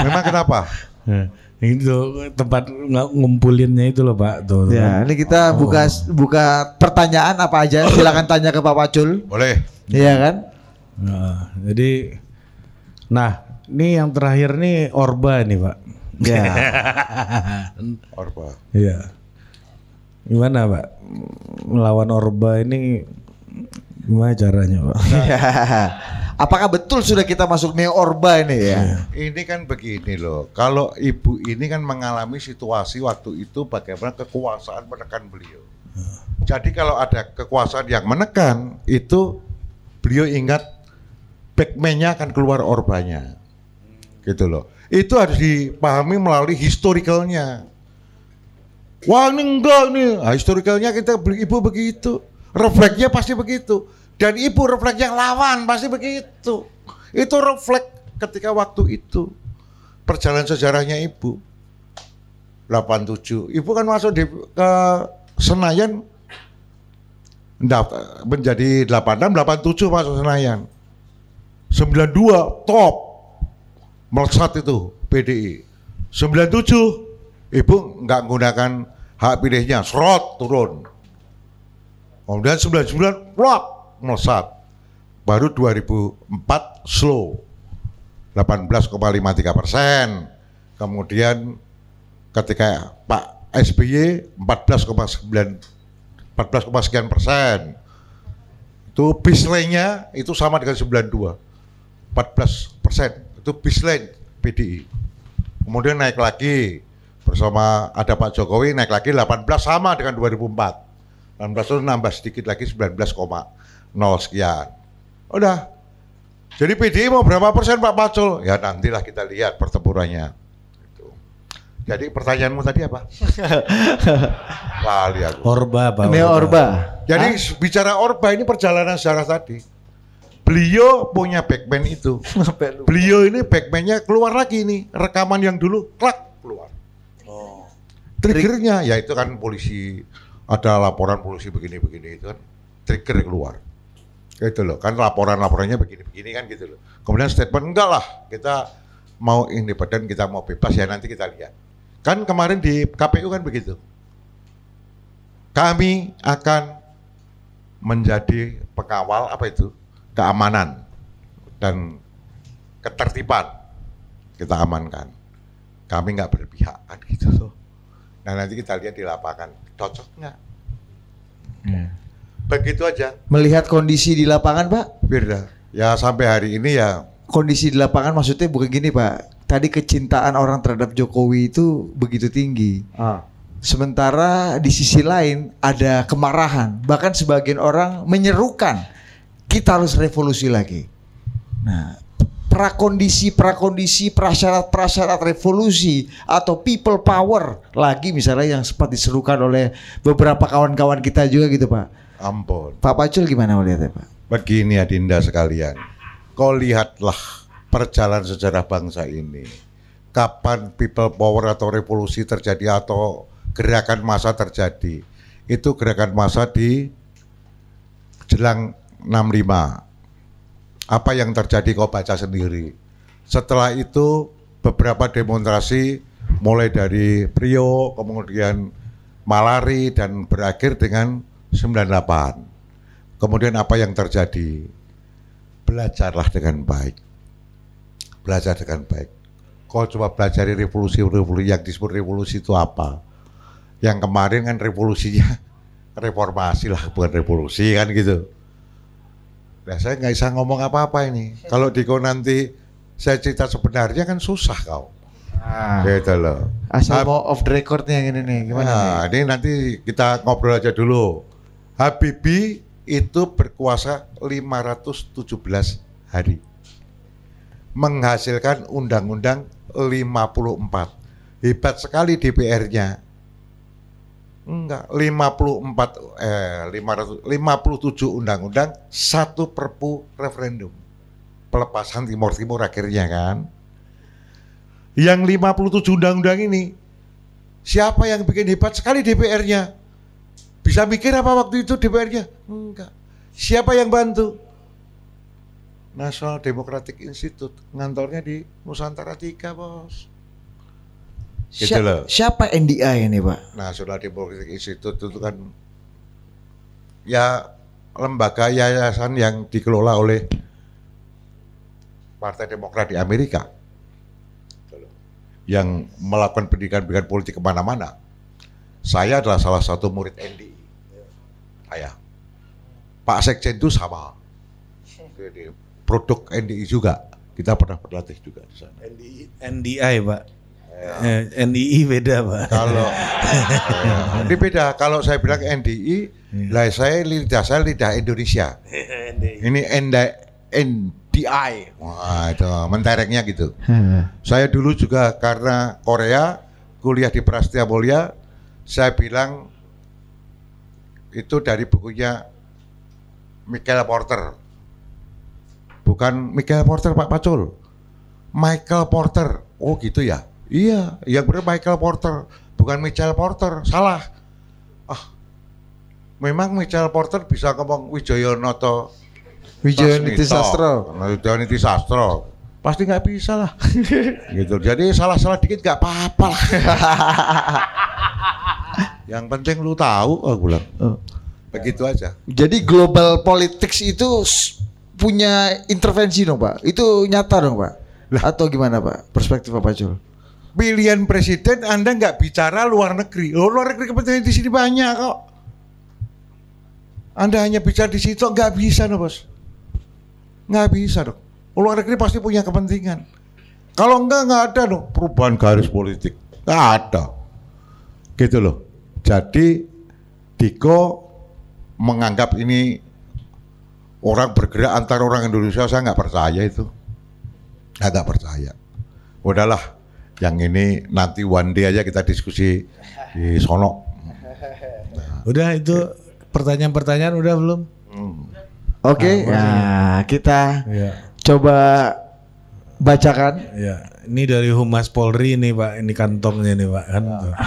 Memang kenapa? Eh, itu tempat ng- ngumpulinnya itu loh Pak tuh. Ya, ini kita buka buka pertanyaan apa aja. [LAUGHS] Silakan tanya ke Pak Pacul. Boleh. Iya kan? Nah, jadi, nah ini yang terakhir nih Orba nih Pak. Ya. [LAUGHS] Orba. Iya. Gimana Pak? Melawan Orba ini gimana caranya Pak? [LAUGHS] Apakah betul sudah kita masuk neo orba ini ya? Ini kan begini loh. Kalau ibu ini kan mengalami situasi waktu itu bagaimana kekuasaan menekan beliau. Jadi kalau ada kekuasaan yang menekan itu beliau ingat backman-nya akan keluar orbanya. Gitu loh. Itu harus dipahami melalui historicalnya. Wah ini enggak nih, nah, historicalnya kita beli ibu begitu, refleksnya pasti begitu, dan ibu refleks yang lawan pasti begitu. Itu refleks ketika waktu itu. Perjalanan sejarahnya ibu. 87, ibu kan masuk di ke Senayan. Menjadi 86, 87 masuk Senayan, 92 top. Melesat itu PDI, 97 ibu nggak menggunakan hak pilihnya, serot turun. Kemudian 99 plak melesat. Baru 2004 slow 18,53 persen. Kemudian ketika Pak SBY 14,9 14, sekian persen. Itu baseline-nya itu sama dengan 92. 14 persen. Itu baseline PDI. Kemudian naik lagi bersama ada Pak Jokowi naik lagi 18 sama dengan 2004. 18 itu nambah sedikit lagi 19,0 sekian. Udah. Jadi PDI mau berapa persen Pak Pacul? Ya nantilah kita lihat pertempurannya. Gitu. Jadi pertanyaanmu tadi apa? [LAUGHS] Lali aku. Orba Pak. Neo orba. Jadi bicara Orba ini perjalanan sejarah tadi. Beliau punya backman itu. Beliau ini backman-nya keluar lagi nih. Rekaman yang dulu klak keluar. Triggernya ya itu kan polisi ada laporan polisi begini-begini itu kan trigger keluar. Gitu loh. Kan laporan-laporannya begini-begini kan gitu loh. Kemudian statement enggak lah kita mau independen kita mau bebas ya nanti kita lihat. Kan kemarin di KPU kan begitu. Kami akan menjadi pengawal apa itu keamanan dan ketertiban kita amankan. Kami nggak berpihak kan gitu loh. Nah nanti kita lihat di lapangan cocok nggak? Begitu aja, Melihat kondisi di lapangan, Pak. Firda. Ya sampai hari ini ya Kondisi di lapangan maksudnya bukan gini, Pak. Tadi kecintaan orang terhadap Jokowi itu begitu tinggi. Sementara di sisi lain ada kemarahan, bahkan sebagian orang menyerukan kita harus revolusi lagi. Nah, prakondisi prakondisi prasyarat prasyarat revolusi atau people power lagi misalnya yang sempat diserukan oleh beberapa kawan-kawan kita juga gitu pak. Ampun. Pak Pacul gimana melihatnya pak? Begini Adinda sekalian, kau lihatlah perjalanan sejarah bangsa ini. Kapan people power atau revolusi terjadi atau gerakan massa terjadi. Itu gerakan massa di jelang 65. Apa yang terjadi kau baca sendiri. Setelah itu beberapa demonstrasi mulai dari Priok, kemudian Malari dan berakhir dengan 98. Kemudian apa yang terjadi? Belajarlah dengan baik. Belajar dengan baik. Kau coba pelajari revolusi-revolusi yang disebut revolusi itu apa? Yang kemarin kan revolusinya [LAUGHS] reformasi lah, bukan revolusi kan gitu. Nah, saya nggak bisa ngomong apa-apa ini. Kalau Diko nanti saya cerita sebenarnya kan susah kau. Gitu loh. Asal mau off the recordnya yang ini nih gimana? Nah, nih? ini nanti kita ngobrol aja dulu. Habibie itu berkuasa 517 hari. Menghasilkan undang-undang 54. Hebat sekali DPR-nya. Enggak, 54 eh 500 57 undang-undang, satu perpu referendum. Pelepasan Timur Timur akhirnya kan. Yang 57 undang-undang ini siapa yang bikin hebat sekali DPR-nya? Bisa mikir apa waktu itu DPR-nya? Enggak. Siapa yang bantu? National Democratic Institute. Ngantornya di Nusantara 3, Bos. Gitu Sia- loh. Siapa NDI ini Pak? National Democratic Institute itu kan ya lembaga yayasan yang dikelola oleh Partai Demokrat di Amerika loh. yang melakukan pendidikan-pendidikan politik ke mana-mana. Saya adalah salah satu murid NDI. Saya. Pak Sekjen itu sama. Jadi, produk NDI juga. Kita pernah berlatih juga di sana. NDI, NDI pak. Eh, NDI beda pak. Kalau ya, ini beda. Kalau saya bilang NDI, lah saya lidah saya lidah Indonesia. Ini NDI, NDI. Wah itu mentereknya gitu. Saya dulu juga karena Korea kuliah di Prastia Mulia, saya bilang itu dari bukunya Michael Porter. Bukan Michael Porter Pak Pacul. Michael Porter. Oh gitu ya. Iya, yang benar Michael Porter, bukan Michael Porter. Salah. Ah. Memang Michael Porter bisa ngomong Wijoyonoto Wijayaniti Sastro. Wijayaniti Sastro. Pasti nggak bisa lah. [LAUGHS] gitu. Jadi salah-salah dikit nggak apa-apa lah. [LAUGHS] Yang penting lu tahu, aku bilang. Oh. Begitu aja. Jadi global politics itu punya intervensi dong Pak. Itu nyata dong Pak. Atau gimana Pak? Perspektif Pak Pacul. Pilihan presiden Anda nggak bicara luar negeri. Oh, luar negeri kepentingan di sini banyak kok. Anda hanya bicara di situ nggak bisa dong bos. Nggak bisa dong. Luar negeri pasti punya kepentingan. Kalau enggak nggak ada dong perubahan garis politik. Nggak ada. Gitu loh. Jadi Diko menganggap ini orang bergerak antar orang Indonesia saya nggak percaya itu. Saya nggak percaya. Udahlah, yang ini nanti one day aja kita diskusi di sono. Udah itu pertanyaan-pertanyaan udah belum? Oke, nah kita Iya. Coba bacakan. Ya, ini dari Humas Polri nih Pak, ini kantongnya nih Pak kan. tuh. [LAUGHS]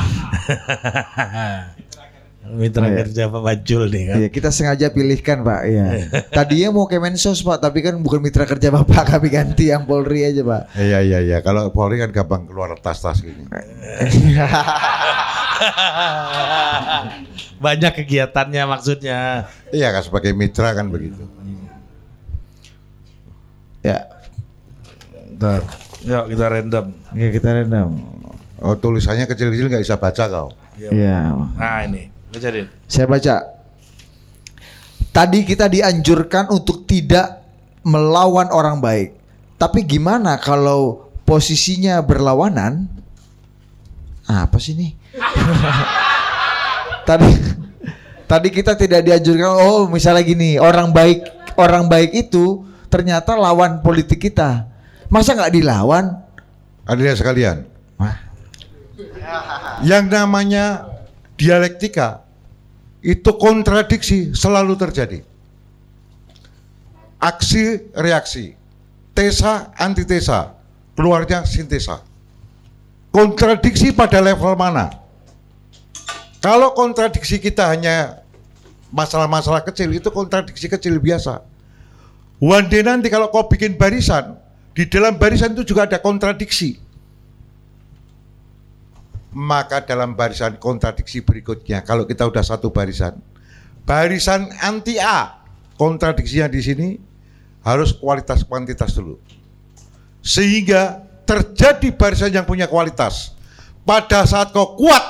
Mitra kerja Pak Bajul nih kan. Iya, kita sengaja pilihkan Pak. Iya. [LAUGHS] Tadinya mau Kemensos Pak, tapi kan bukan mitra kerja Bapak, kami ganti yang Polri aja Pak. Iya iya iya. Kalau Polri kan gampang keluar tas-tas gini. [LAUGHS] Banyak kegiatannya maksudnya. Iya kan sebagai mitra kan begitu. Ya, Ntar, yuk kita random. ya kita random. Oh tulisannya kecil-kecil nggak bisa baca kau. Iya. Nah ini, baca Din. Saya baca. Tadi kita dianjurkan untuk tidak melawan orang baik. Tapi gimana kalau posisinya berlawanan? Apa sih nih? [LAUGHS] tadi tadi kita tidak dianjurkan oh misalnya gini, orang baik orang baik itu ternyata lawan politik kita. Masa nggak dilawan? Adanya sekalian. Wah. Yang namanya dialektika itu kontradiksi selalu terjadi. Aksi reaksi, tesa antitesa, keluarnya sintesa. Kontradiksi pada level mana? Kalau kontradiksi kita hanya masalah-masalah kecil itu kontradiksi kecil biasa. One day nanti kalau kau bikin barisan, di dalam barisan itu juga ada kontradiksi. Maka dalam barisan kontradiksi berikutnya kalau kita udah satu barisan. Barisan anti A kontradiksinya di sini harus kualitas kuantitas dulu. Sehingga terjadi barisan yang punya kualitas. Pada saat kau kuat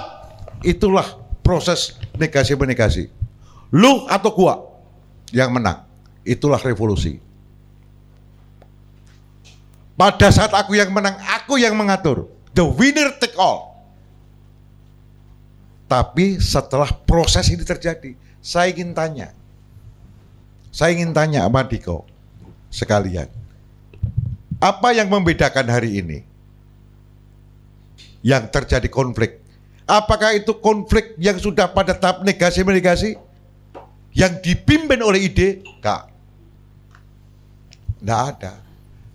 itulah proses negasi menegasi lu atau gua yang menang itulah revolusi pada saat aku yang menang aku yang mengatur the winner take all tapi setelah proses ini terjadi, saya ingin tanya. Saya ingin tanya sama Diko sekalian. Apa yang membedakan hari ini? Yang terjadi konflik. Apakah itu konflik yang sudah pada tahap negasi-menegasi? Yang dipimpin oleh ide? Enggak. Enggak ada.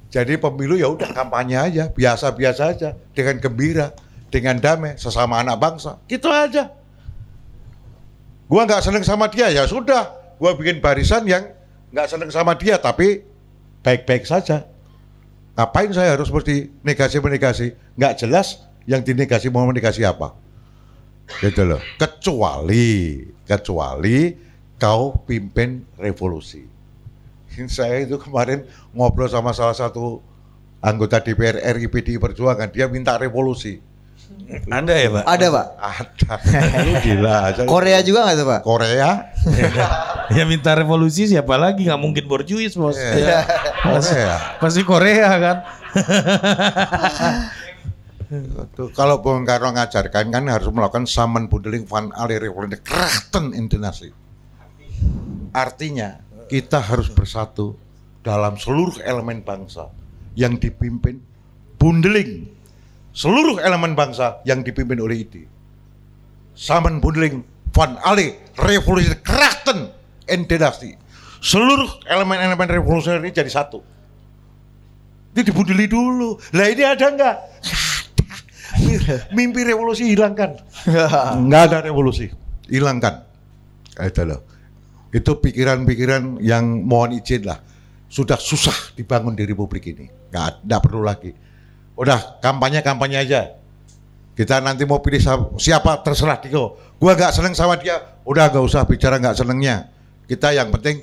Jadi pemilu ya udah kampanye aja, biasa-biasa aja, dengan gembira, dengan damai, sesama anak bangsa. Gitu aja. Gua nggak seneng sama dia ya sudah, gua bikin barisan yang nggak seneng sama dia tapi baik-baik saja. Ngapain saya harus seperti negasi menegasi? Nggak jelas yang dinegasi mau menegasi apa. Gitu loh. Kecuali, kecuali kau pimpin revolusi. Saya itu kemarin ngobrol sama salah satu anggota DPR RI PDI Perjuangan, dia minta revolusi. Anda ya Pak? Ada pak. Ada. Lu gila. [LAUGHS] Korea juga nggak tuh pak? Korea. [LAUGHS] ya minta revolusi siapa lagi nggak mungkin borjuis bos. Iya. Korea. Pasti Korea kan. Tuh, kalau Bung Karno ngajarkan kan harus melakukan saman bundeling van alle revolusi krachten intonasi. Artinya kita harus bersatu dalam seluruh elemen bangsa yang dipimpin bundeling seluruh elemen bangsa yang dipimpin oleh ide. Saman bundeling van alle revolusi krachten intonasi. Seluruh elemen-elemen revolusi ini jadi satu. Ini dibundeli dulu. Lah ini ada nggak? [LAUGHS] Mimpi revolusi hilangkan. [LAUGHS] Nggak ada revolusi, hilangkan. Itu loh. Itu pikiran-pikiran yang mohon izin lah. Sudah susah dibangun di Republik ini. Nggak, nggak perlu lagi. Udah kampanye-kampanye aja. Kita nanti mau pilih siapa terserah Diko. Gua nggak seneng sama dia. Udah nggak usah bicara nggak senengnya. Kita yang penting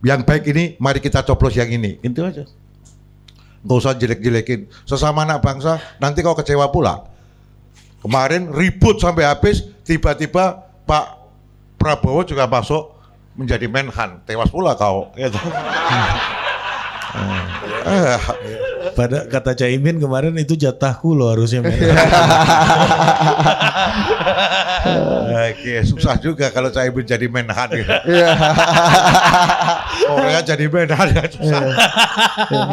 yang baik ini mari kita coblos yang ini. Itu aja nggak usah jelek-jelekin sesama anak bangsa nanti kau kecewa pula kemarin ribut sampai habis tiba-tiba Pak Prabowo juga masuk menjadi menhan tewas pula kau gitu. Eh, [LAUGHS] Pada kata Caimin kemarin itu jatahku loh harusnya. Oke, [LAUGHS] susah juga kalau saya menjadi menhan gitu. [LAUGHS] Korea jadi menhan ya susah.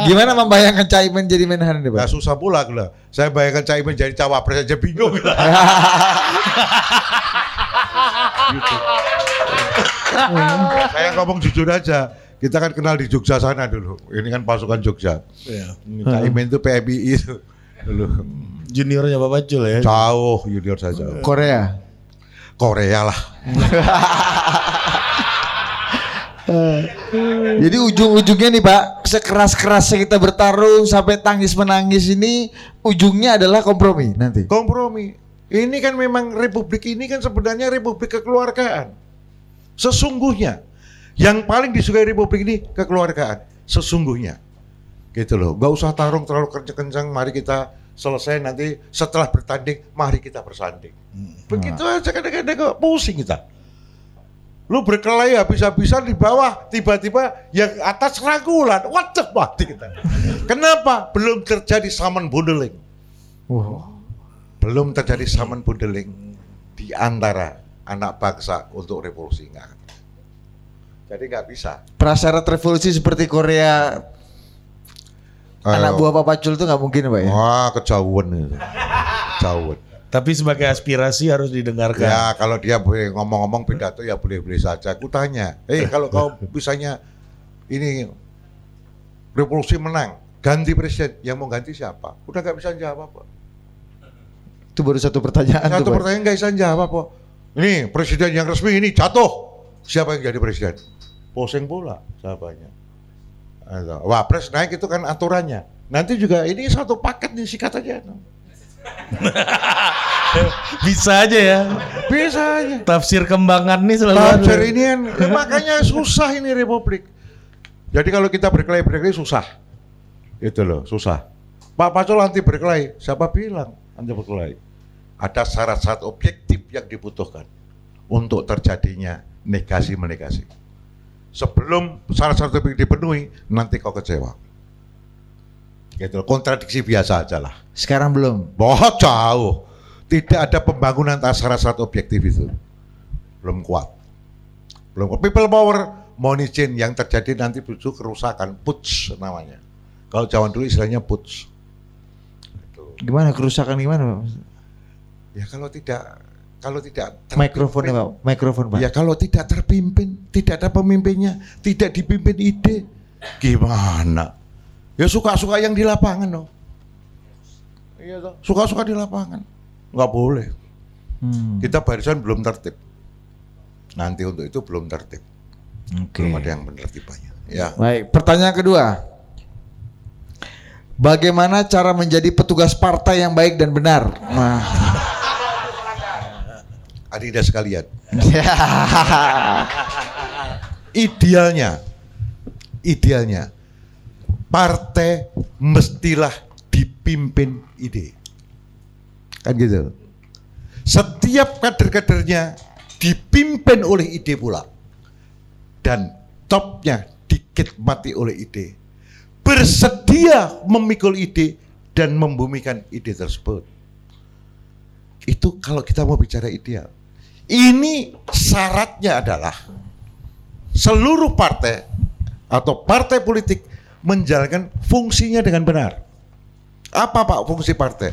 Gimana membayangkan Caimin jadi Menhan nih Nah, pak? susah pula gila. Saya bayangkan Cak Imin jadi cawapres aja bingung. Gitu. Saya ngomong jujur aja. Kita kan kenal di Jogja sana dulu. Ini kan pasukan Jogja. Iya. Imin itu PMI itu dulu. Juniornya Bapak Cul ya. Jauh junior saja. Korea. Korea lah. [LAUGHS] Jadi ujung-ujungnya nih Pak, sekeras-kerasnya kita bertarung sampai tangis menangis ini ujungnya adalah kompromi nanti. Kompromi. Ini kan memang republik ini kan sebenarnya republik kekeluargaan. Sesungguhnya yang paling disukai republik ini kekeluargaan. Sesungguhnya. Gitu loh. Gak usah tarung terlalu kencang-kencang. Mari kita selesai nanti setelah bertanding, mari kita bersanding. Begitu aja kadang-kadang pusing kita. Lu berkelahi habis-habisan di bawah, tiba-tiba yang atas rangkulan. Waduh, mati kita. Kenapa? Belum terjadi saman bundeling belum terjadi saman bundeling di antara anak bangsa untuk revolusi nggak. Jadi nggak bisa. Prasyarat revolusi seperti Korea anak Eh, buah Pak Pacul itu nggak mungkin Pak ya? Wah kejauhan itu. Jauh. Tapi sebagai aspirasi harus didengarkan. Ya kalau dia boleh ngomong-ngomong pidato ya boleh-boleh saja. Aku tanya, eh kalau kau misalnya ini revolusi menang, ganti presiden, yang mau ganti siapa? Udah nggak bisa jawab. Pak. Itu baru satu pertanyaan Satu tuh Pak. pertanyaan nggak bisa jawab kok. Ini presiden yang resmi ini jatuh. Siapa yang jadi presiden? Posing pula jawabannya. Wapres naik itu kan aturannya. Nanti juga ini satu paket nih sikat aja. [LAUGHS] Bisa aja ya. Bisa aja. Tafsir kembangan nih selalu Tafsir ini kan ya makanya susah ini republik. Jadi kalau kita berkelahi berkelahi susah. Itu loh, susah. Pak Pacul anti berkelahi, siapa bilang anti berkelahi? Ada syarat-syarat objektif yang dibutuhkan untuk terjadinya negasi menegasi. Sebelum syarat-syarat objektif dipenuhi, nanti kau kecewa. Gitu, kontradiksi biasa aja lah. Sekarang belum. Bohong jauh. Tidak ada pembangunan atas syarat-syarat objektif itu. Belum kuat. Belum kuat. People power mohon izin yang terjadi nanti justru kerusakan putsch namanya. Kalau zaman dulu istilahnya putsch. Gimana kerusakan gimana Pak? Ya kalau tidak kalau tidak terpimpin- Mikrofonnya Pak, mikrofon Pak. Ya kalau tidak terpimpin, tidak ada pemimpinnya, tidak dipimpin ide, gimana? Ya suka-suka yang di lapangan loh. Iya suka-suka di lapangan. Nggak boleh. Hmm. Kita barisan belum tertib. Nanti untuk itu belum tertib. Oke. Belum ada yang penertibannya. Ya. Baik, pertanyaan kedua. Bagaimana cara menjadi petugas partai yang baik dan benar? Nah. Adidas sekalian. [LAUGHS] Idealnya, idealnya partai mestilah dipimpin ide. Kan gitu. Setiap kader-kadernya dipimpin oleh ide pula. Dan topnya dikidmati oleh ide. Bersedia memikul ide dan membumikan ide tersebut. Itu kalau kita mau bicara ideal. Ini syaratnya adalah seluruh partai atau partai politik menjalankan fungsinya dengan benar. Apa Pak fungsi partai?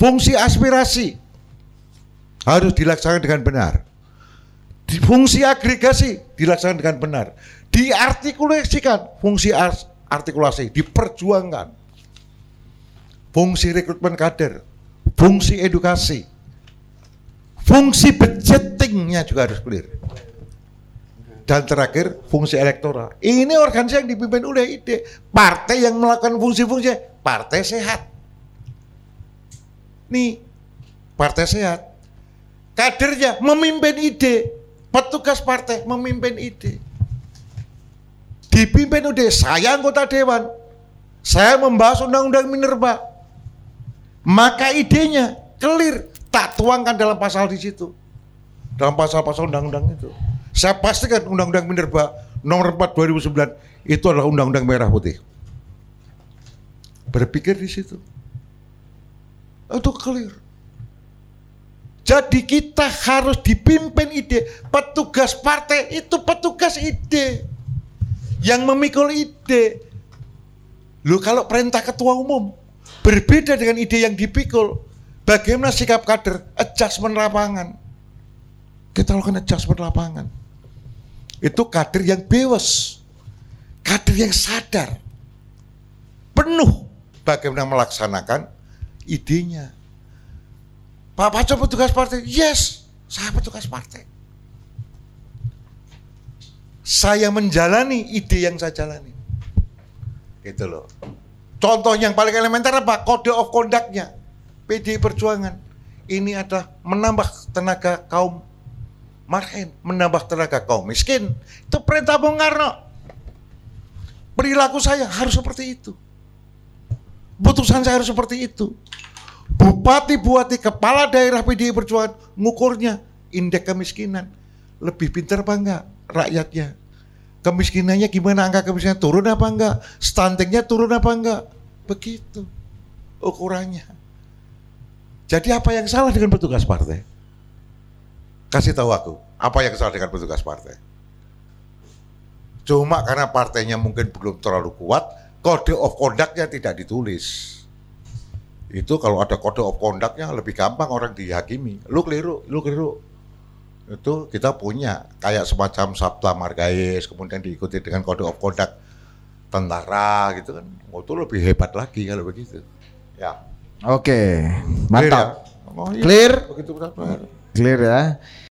Fungsi aspirasi harus dilaksanakan dengan benar. Fungsi agregasi dilaksanakan dengan benar. Diartikulasikan fungsi as- artikulasi, diperjuangkan. Fungsi rekrutmen kader, fungsi edukasi, fungsi budgetingnya juga harus clear. Dan terakhir fungsi elektoral. Ini organisasi yang dipimpin oleh ide. Partai yang melakukan fungsi-fungsi, partai sehat. Nih, partai sehat. Kadernya memimpin ide. Petugas partai memimpin ide. Dipimpin oleh saya anggota dewan. Saya membahas undang-undang minerba. Maka idenya clear. Tak tuangkan dalam pasal di situ. Dalam pasal-pasal undang-undang itu. Saya pastikan undang-undang minerba nomor 4 2009 itu adalah undang-undang merah putih. Berpikir di situ. Itu clear. Jadi kita harus dipimpin ide. Petugas partai itu petugas ide. Yang memikul ide. Lu kalau perintah ketua umum berbeda dengan ide yang dipikul. Bagaimana sikap kader? Adjustment lapangan. Kita lakukan adjustment lapangan. Itu kader yang bebas. Kader yang sadar. Penuh bagaimana melaksanakan idenya. Pak Paco petugas partai? Yes, saya petugas partai. Saya menjalani ide yang saya jalani. Gitu loh. Contoh yang paling elementer apa? Kode of conduct-nya. PD Perjuangan. Ini adalah menambah tenaga kaum marhen, menambah tenaga kaum miskin. Itu perintah Bung Karno. Perilaku saya harus seperti itu. Putusan saya harus seperti itu. Bupati, buati, kepala daerah PDI Perjuangan ngukurnya indeks kemiskinan. Lebih pintar apa enggak rakyatnya? Kemiskinannya gimana angka kemiskinan turun apa enggak? Stuntingnya turun apa enggak? Begitu ukurannya. Jadi apa yang salah dengan petugas partai? Kasih tahu aku, apa yang salah dengan petugas partai? Cuma karena partainya mungkin belum terlalu kuat, kode of conduct-nya tidak ditulis. Itu kalau ada kode of conduct-nya lebih gampang orang dihakimi. Lu keliru, lu keliru. Itu kita punya kayak semacam sabta margais, kemudian diikuti dengan kode of conduct tentara gitu kan. Itu lebih hebat lagi kalau begitu. Ya. Oke, Clear mantap. ya? Oh, iya. Clear? Begitu benar. Clear ya.